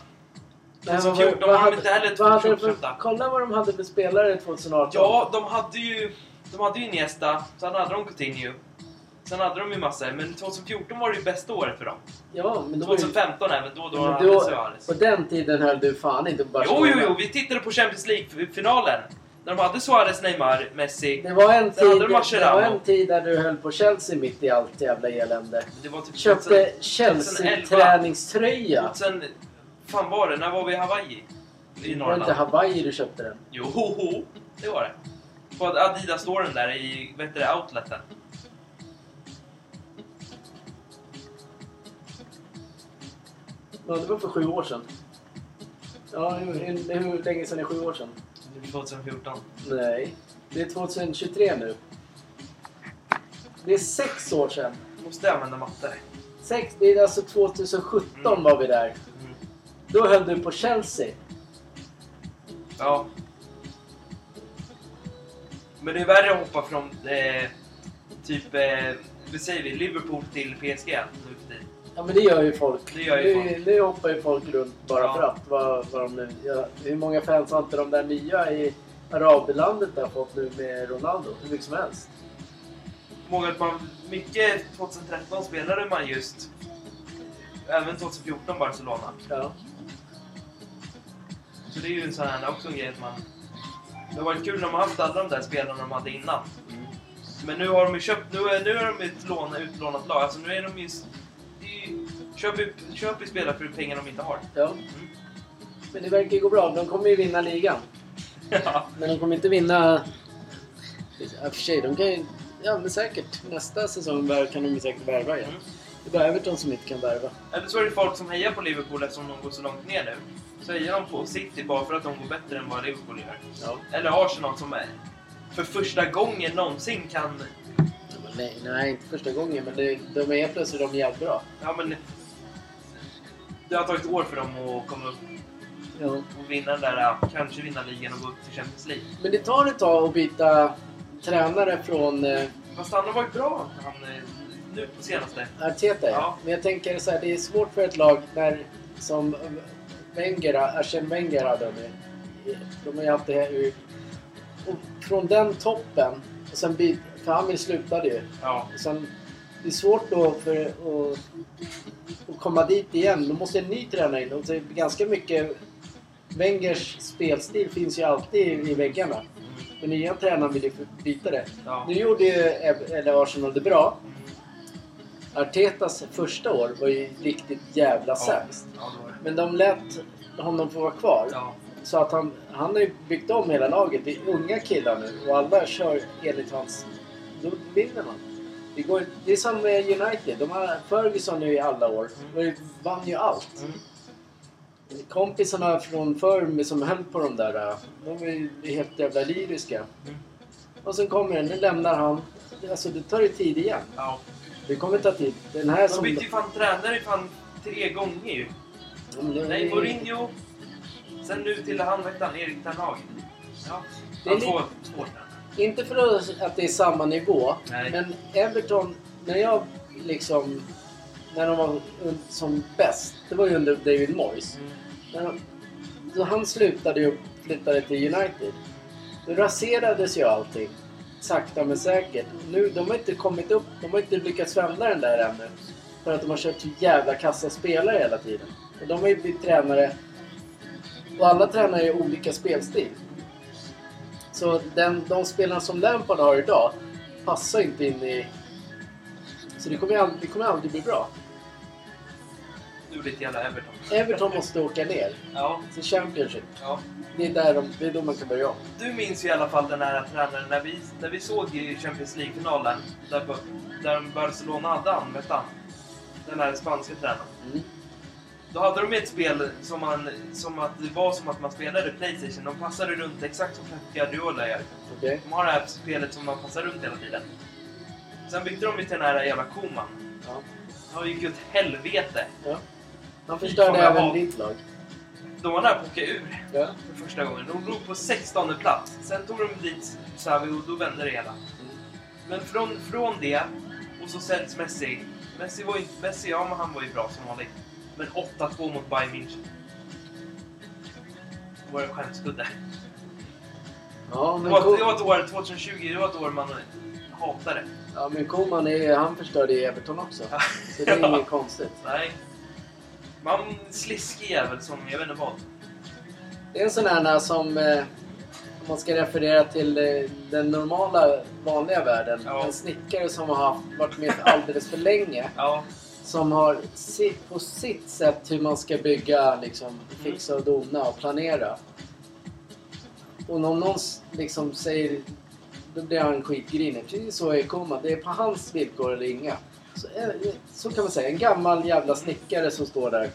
Nej, men 2014 vad- var de inte heller ihopköpta. Kolla vad de hade för spelare 2018. Ja, de hade ju... De hade ju Iniesta, sen hade de Coutinho. Sen hade de ju massor, men 2014 var det ju bästa året för dem. ja men då var ju- 2015 även, då, då men då, Suarez. På den tiden höll du fan inte på Jo, Barcelona. jo, jo, vi tittade på Champions League-finalen. När de hade Suarez, Neymar, Messi. Det var, en Sen hade tid, de det var en tid där du höll på Chelsea mitt i allt jävla elände. Det var typ Köpte 2011. Chelsea-träningströja. 2000... fan var det? När var vi i Hawaii? I Det var inte Norrland. Hawaii du köpte den. Jo, det var det. På Adidas-storen där i, vet du det, outleten. Ja, det var för sju år sedan. Ja, hur, hur, hur länge sedan är sju år sedan? 2014. Nej, det är 2023 nu. Det är sex år sedan. Måste jag använda matte? Sex, det är alltså 2017 Mm. var vi där. Mm. Då höll du på Chelsea. Ja. Men det är värre att hoppa från eh, typ, eh, vad säger vi, Liverpool till PSG nu för tiden. Ja men det gör ju folk. Det gör ju nu, nu hoppar ju folk runt bara Ja. för att. Vad, vad de nu, hur många fans har inte de där nya i arablandet där fått nu med Ronaldo? Hur mycket som helst. Många att man, mycket 2013 spelade man just, även 2014 Barcelona. Ja. Så det är ju en sån här också en grej att man... Det har varit kul när man haft alla de där spelarna de hade innan. Men nu har de ju köpt, nu är, nu är de ett lån, utlånat lag. Alltså nu är de ju... Ju Köp, ju- köp ju spelare för pengar de inte har. Ja. Men det verkar ju gå bra. De kommer ju vinna ligan. Ja. Men de kommer inte vinna... Ja, för sig, de kan ju... Ja, men säkert. Nästa säsong kan de ju säkert värva igen. Mm. Det är bara Everton som inte kan värva. Eller så är det folk som hejar på Liverpool eftersom de går så långt ner nu. Så hejar de på City bara för att de går bättre än vad Liverpool gör. Ja. Eller Arsenal som är för första gången någonsin kan... Nej, nej, inte första gången. Men det, de är helt plötsligt de jävligt bra. Ja men... Det har tagit år för dem att komma upp Ja. och vinna den där, kanske vinna ligan och gå upp till Champions League. Men det tar ett tag att byta tränare från eh, Fast han har varit bra, han, eh, nu på senaste. Arteta. Ja. Men jag tänker så här, det är svårt för ett lag när som Wenger, Arsene Wenger hade de, de har ju haft det här ur, och från den toppen och sen byt, för han slutade ju. Ja. Och sen, det är svårt då för att, att komma dit igen. Då måste en ny tränare in. Och så är det ganska mycket Wengers spelstil finns ju alltid i väggarna. Mm. Den nya tränaren vill ju byta det. Ja. Nu gjorde ju eller Arsenal det bra. Artetas första år var ju riktigt jävla Ja. sämst. Ja, det det. Men de lät honom få vara kvar. Ja. Så att han, han har ju byggt om hela laget. Det är unga killar nu och alla kör enligt hans... Då vinner man. Det, går, det är som med United. De har Ferguson nu i alla år. De vann ju allt. Mm. Kompisarna från förr som höll på de där, de ju helt jävla lyriska. Mm. Och sen kommer den, nu lämnar han. Alltså det tar ju tid igen. Ja. Det kommer ta tid. Den här De som... bytte ju fan tränare fan tre gånger Nej, Mourinho. Sen nu till han, vad han? Erik Ten Hag. Ja. Det är Han li- två, två. Inte för att- det är samma nivå, Nej. men Everton, när jag liksom... När de var som bäst, det var ju under David Moyes. Mm. De, han slutade ju och flyttade till United. Då raserades ju allting. Sakta men säkert. Nu, de har inte kommit upp, de har inte lyckats vända den där ännu. För att de har kört så jävla kassa spelare hela tiden. Och de har ju blivit tränare. Och alla tränare är olika spelstil. Så den, de spelarna som Lampard har idag passar inte in i... Så det kommer, ju aldrig, det kommer aldrig bli bra. Nu lite jävla Everton. Everton måste åka ner Ja. till Championship. ja. Det är, där de, det är då man kan börja om. Du minns ju i alla fall den här tränaren när vi, när vi såg i Champions League-finalen. Där, där Barcelona hade han, vet han? Den här spanska tränaren. Mm. Då hade de ett spel som, man, som att det var som att man spelade Playstation. De passade runt exakt som Pep Guardiola gör. Okej? De har det här spelet som man passar runt hela tiden. Sen bytte de ju till den här jävla Koman. Ja. Han gick ju åt helvete. ja. Han förstörde även har- ditt lag. De var nära att åka ur Ja. för första gången. De låg på 16 plats. Sen tog de dit Xavi och då vände det hela. Men från, från det och så säljs Messi. Messi var ju. Messi, ja men han var ju bra som vanligt. Men 8-2 mot Bayern München. Det var en skämskudde. Ja, Det men, var, Ko- det var ett år, 2020, det var ett år man hatade. ja, men Koman är, han förstörde ju Everton också. Ja. Så det är inget konstigt. Nej. Man sliskig jävel som, jag vet inte vad. Det är en sån här som, eh, om man ska referera till eh, den normala, vanliga världen. Ja. En snickare som har haft, varit med alldeles för länge. Ja, som har si- på sitt sätt hur man ska bygga, liksom, fixa och dona och planera. Och om någon liksom säger... Då blir han skitgrinig. Precis så är komma. Det är på hans villkor eller inga. Så, eh, så kan man säga. En gammal jävla snickare som står där.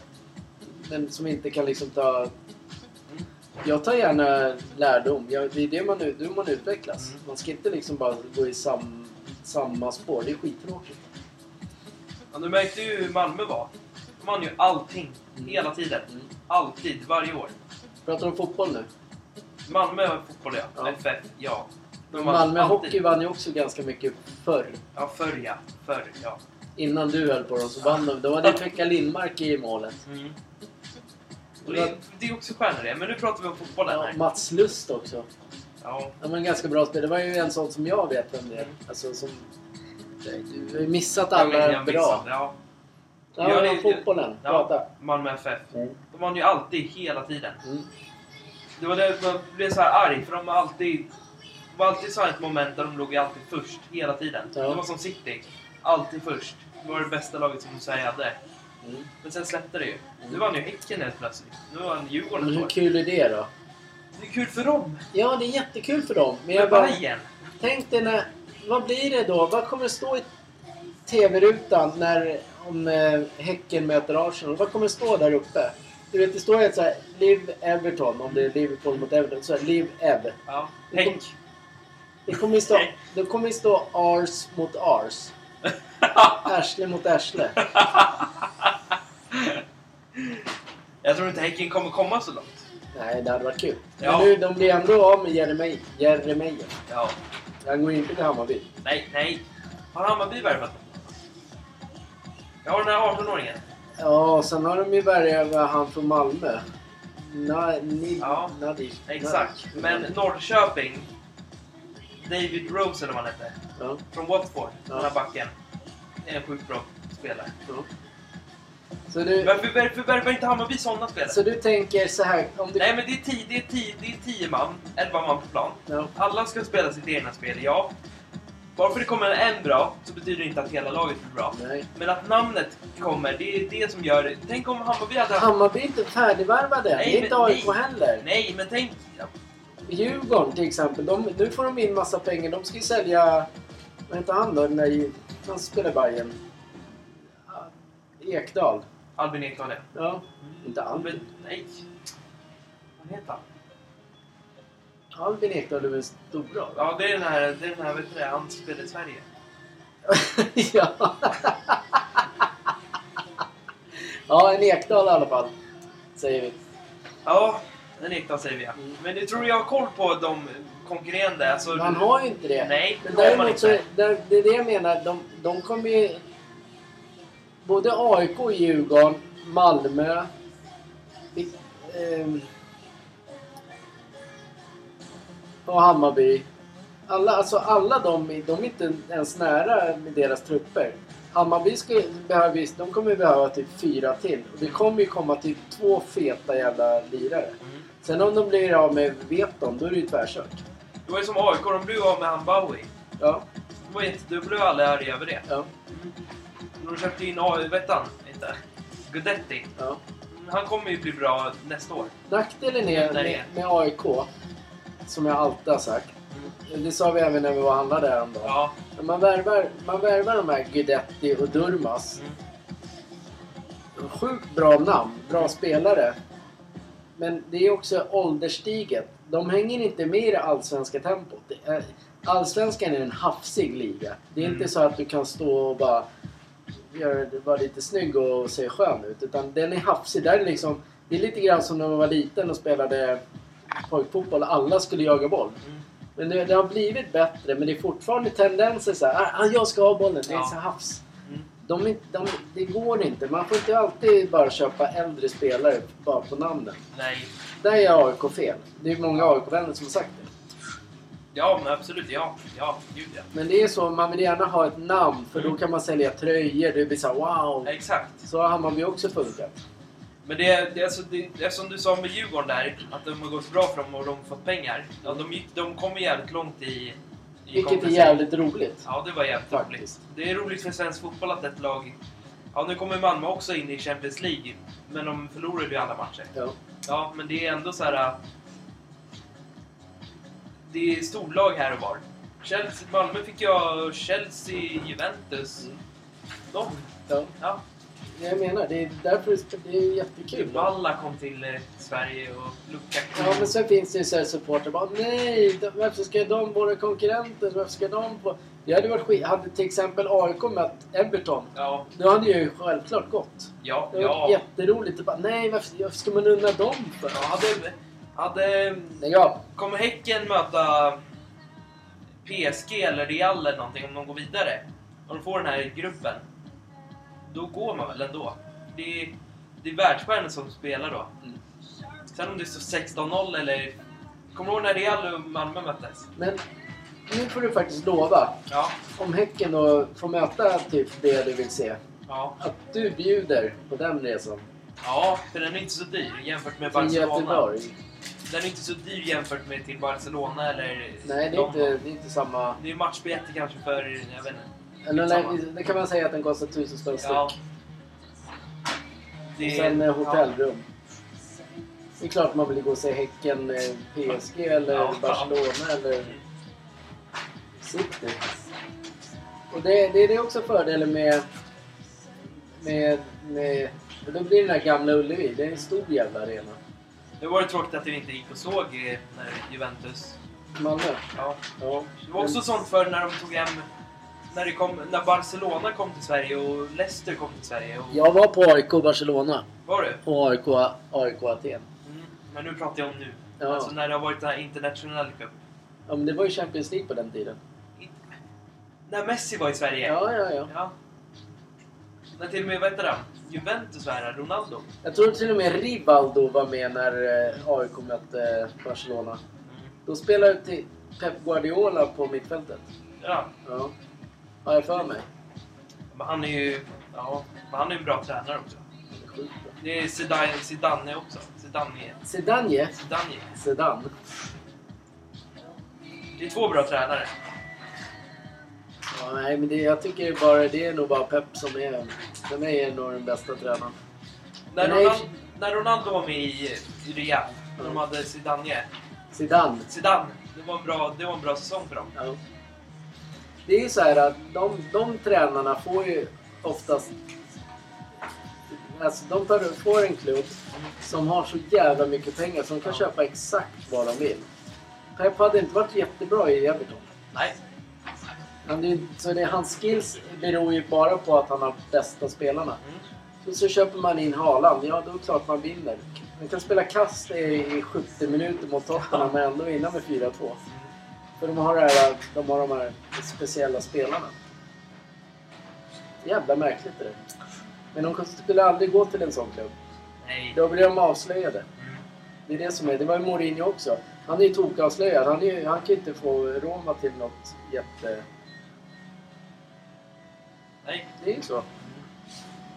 Men som inte kan liksom ta... Jag tar gärna lärdom. Jag, det är det man, då man utvecklas. Man ska inte liksom bara gå i sam, samma spår. Det är skittråkigt. Ja, du märkte ju hur Malmö var. De vann ju allting, hela tiden. Alltid, varje år. Pratar om fotboll nu. Malmö fotboll, ja. Ja. FF, ja. De vann Malmö alltid. Hockey vann ju också ganska mycket förr. Ja, förr ja. Förr, ja. Innan du höll på dem så vann de. Då var det Pekka Lindmark i målet. Mm. Och det, det är också stjärnor det, men nu pratar vi om fotbollen Ja, här. Mats Lust också. Ja. Han var en ganska bra spelare. Det var ju en sån som jag vet vem det är. Mm. Alltså som... Du har ju missat men- alla jag bra. Ja. Ja, men det- fotbollen. Ja, Prata. Malmö FF. Mm. De vann ju alltid, hela tiden. Mm. Det var det jag blev så här arg, för de var alltid... Det var alltid så ett moment där de låg alltid först, hela tiden. Ja. Det var som City. Alltid först. Det var det bästa laget som Sverige hade. Mm. Men sen släppte det ju. Nu vann ju Häcken helt plötsligt. Nu vann Djurgården Men hur kul är det då? Det är kul för dem. Ja, det är jättekul för dem. Men Med jag bara... Tänk dig när... Vad blir det då? Vad kommer det stå i TV-rutan när om eh, Häcken möter Arsenal? Vad kommer det stå där uppe? Du vet, det står ju så här Live Everton om det är Liverpool mot Everton. Så här, Live Ev. Ja. Det kom-. Det kommer ju stå, det kommer stå Ars mot Ars. Arsle mot Arsle. Jag tror inte Häcken kommer komma så långt. Nej, det hade varit kul. Ja. Men nu, de blir ändå av med Jeremejeff. Jeremejeff. Ja. Han går inte till Hammarby. Nej, nej. Har Hammarby värvat Jag har den här 18-åringen. Ja, sen har de ju värvat han från Malmö. Na, ni, Ja, Nadic. Exakt. Men Norrköping. David Rose eller vad han hette. Ja, Från Watford. Ja. Den här backen. Är en sjukt bra spelare. ja. Så, du, Varför, varför värvar inte Hammarby sådana spelare? så du tänker så här. Om du, Nej men det är, tio, det, är tio, det är tio man, 11 man på plan. ja, Alla ska spela sitt egna spel, ja. Bara för det kommer en bra så betyder det inte att hela laget blir bra. nej. Men att namnet kommer, det är det som gör det. Tänk om Hammarby hade. Hammarby är inte färdigvärvade. Nej, det är inte AIK nej. heller. Nej, men tänk... Ja, Djurgården till exempel. De, nu får de in massa pengar. De ska ju sälja... Vad heter han då? Där, han spelar Bayern. Ekdal. Albin Ekdal, ja. Ja. Inte Albin. Nej. Vad heter han? Albin Ekdal är väl stor Ja, det är den här, det är den här, vet du det, han spelar i Sverige. ja. ja, en Ekdal i alla fall. Säger vi. Ja, en Ekdal säger vi ja. Mm. Men jag tror jag har koll på de konkurrerande. Alltså, Man har ju inte det. Nej, det har man däremot så, inte. där, det är det jag menar. De, de kommer ju... Både AIK, Djurgården, Malmö... ehm, och Hammarby. Alla, alltså alla de, de är inte ens nära med deras trupper. Hammarby ska, behöver, de kommer behöva typ fyra till. Och det kommer ju komma typ två feta jävla lirare. Mm. Sen om de blir av med Veton, då är det ju tvärkört. Det var ju som AIK, de blev av med han Bowie. Ja, De var jätte, de blev alla arga över det. ja, De köpte in, AI, vet han inte? Gudetti. ja. Han kommer ju bli bra nästa år. Nackdelen är med, med AIK, som jag alltid har sagt. Det sa vi även när vi var och handlade häromdagen. Ja. Man värvar, man värvar de här Guidetti och Durmas. Mm. Sjukt bra namn, bra spelare. Men det är också ålderstiget. De hänger inte med i det allsvenska tempot. Allsvenskan är en hafsig liga. Det är Mm. inte så att du kan stå och bara göra, vara lite snygg och se skön ut. Utan den är hafsig. Där är liksom, det är lite grann som när man var liten och spelade pojkfotboll. Alla skulle jaga boll. Mm. Men det, det har blivit bättre, men det är fortfarande tendenser så här. Ah, jag ska ha bollen. Det är Ja. så hafs. Mm. De, de, det går inte. Man får inte alltid bara köpa äldre spelare bara på namnen. Nej. Där är AIK fel. Det är många AIK-vänner som har sagt det. Ja, men absolut. Ja. Ja, gud ja. Men det är så, man vill gärna ha ett namn för då Mm. kan man sälja tröjor. Det blir så här, wow. Exakt. Så har Hammarby också funkat. Men det, det, är alltså, det, det är som du sa med Djurgården där, att de har gått bra för dem och de har fått pengar. Ja, de, gick, de kommer jävligt långt i... i Vilket är jävligt roligt. Ja, det var jävligt Faktiskt. roligt. Det är roligt för svensk fotboll att ett lag... Ja, nu kommer Malmö också in i Champions League, men de förlorade ju alla matcher. Ja. Ja, men det är ändå så här... Det är storlag här och var. Chelsea, Malmö fick jag Chelsea, Juventus. Mm. De, Ja. ja. Jag menar, det är därför det- är jättekul. Balla kom till eh, Sverige och Lukaku. Ja, men sen finns det ju så här supportrar bara nej, de- varför ska de, våra konkurrenter, varför ska de få... Det hade varit skit. Hade till exempel AIK mött Everton, Ja, då hade jag ju självklart gått. ja, Det hade varit ja. jätteroligt. att Bara, nej, varför, varför ska man unna dem för? Ja, hade, hade, ja, kommer Häcken möta PSG eller Real eller någonting om de går vidare och de får den här gruppen, då går man väl ändå. Det är, det är världsstjärnor som spelar då. Mm. Sen om det står 16-0 eller... Kommer du ihåg när Real och Malmö möttes? men nu får du faktiskt lova, Ja. om Häcken då får möta typ det du vill se, Ja. att du bjuder på den resan ja, för den är inte så dyr jämfört med Barcelona. Göteborg. Den är inte så dyr jämfört med till Barcelona eller Nej, det är, inte, det är inte samma... Det är matchbiljetter kanske för, jag vet inte. Eller nej, det kan man säga att den kostar tusen spänn styck. Ja. Det Och är- sen eh, ja. hotellrum. Det är klart man vill gå och se Häcken, eh, PSG eller Ja. Barcelona eller City. Och det, det är det också fördelen med, med, med... Då blir det den här gamla Ullevi. Det är en stor jävla arena. Det var ju tråkigt att vi inte gick och såg eh, när Juventus... Malmö. Ja. Ja. Det var också sånt för när de tog hem... När, det kom, när Barcelona kom till Sverige och Leicester kom till Sverige. Och, Jag var på AIK Barcelona Var du? och AIK, AIK Aten. Mm. Men nu pratar jag om nu. Ja. Alltså när det har varit den här cup. ja, men det var ju Champions League på den tiden. I- När Messi var i Sverige. Ja, ja, ja. Ja. När till och med, vad han? Juventus här, Ronaldo. Jag tror till och med Rivaldo var med när eh, AIK mötte Barcelona. Mm. Då spelade till Pep Guardiola på mittfältet. Ja. Ja. Har jag för mig. Men han är ju... Ja, men han är en bra tränare också. Är. Det är Zidane, Zidane också. Zidane. Zidane. Zidane. Zidane. Det är två bra tränare. Ja, nej, men det, jag tycker bara, det är nog bara Pep som är... För mig är nog den bästa tränaren. När, nej. Ronaldo, när Ronaldo var med i, i Real, när de Mm. hade Zidane. Zidane. Zidane, det var en bra, det var en bra säsong för dem. Ja. Det är ju så här att de, de tränarna får ju oftast... Alltså de tar, får en klubb som har så jävla mycket pengar så de kan Ja. köpa exakt vad de vill. Pep hade inte varit jättebra i Everton. Nej. Han är, så det, hans skills beror ju bara på att han har bästa spelarna. Mm. Så, så köper man in Haaland, ja då är det klart man vinner. Man kan spela kast i, i 70 minuter mot Tottenham men ändå vinna med 4-2. För de har, det här, de har de här speciella spelarna. Jävla märkligt det där. Men de skulle aldrig gå till en sån klubb. Nej. Då blir de avslöjade. Det är det som är. Det var ju Mourinho också. Han är ju tokavslöjad. Han, är, han kan ju inte få Roma till något jätte... Nej. Det är ju så.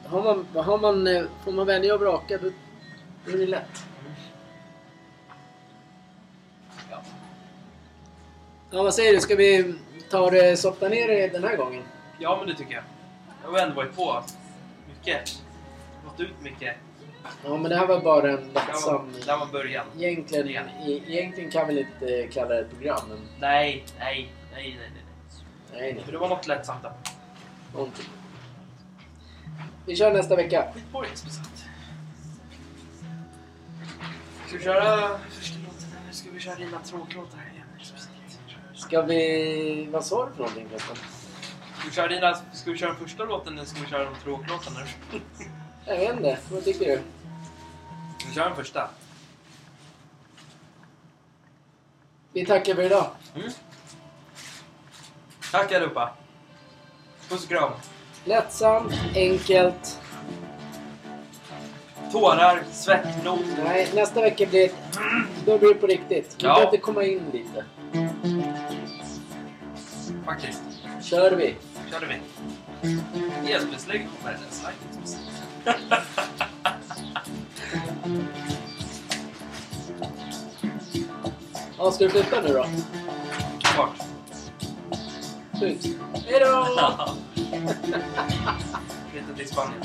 Har man, har man, eh, får man välja och vraka då, då är det lätt. Ja. Ja, vad säger du? Ska vi ta det, softa ner det den här gången? ja, men det tycker jag. Jag har ändå varit på mycket. Gått ut mycket. Ja, men det här var bara en lättsam... det här var början. Egentligen, egentligen kan vi inte kalla det ett program, men Nej, nej, nej, nej, nej. nej, nej. För det var något lättsamt där. Någonting. Vi kör nästa vecka. Det, speciellt. Ska vi köra första låten eller ska vi köra dina tråklåtar igen? Ska vi... Vad sa du för någonting förresten? Ska vi köra, dina, ska vi köra den första låten eller ska vi köra de tråklåtarna? Jag vet inte. Vad tycker du? Vi kör den första. Vi tackar för idag. Mm. Tack allihopa. Puss och kram. Lättsamt, enkelt. Tårar, svett, blod. Nej, nästa vecka blir Då blir det på riktigt. Vi Ja. behöver komma in lite. Faktiskt. Kör vi. Körde vi. Elbeslägg kommer den slide. Ja, ska du flytta nu då? Vart? Ut. Hejdå! Flytta till Spanien.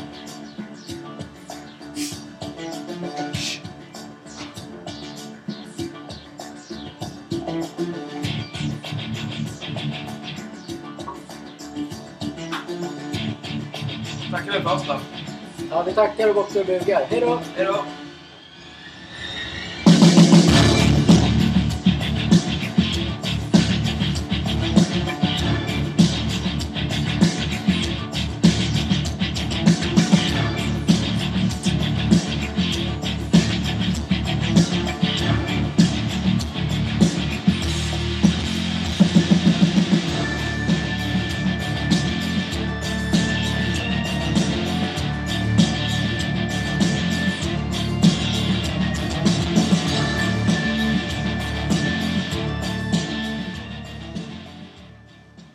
Tackar vi för oss då. Ja, vi tackar och boxar och bugar. Hejdå! Hej då!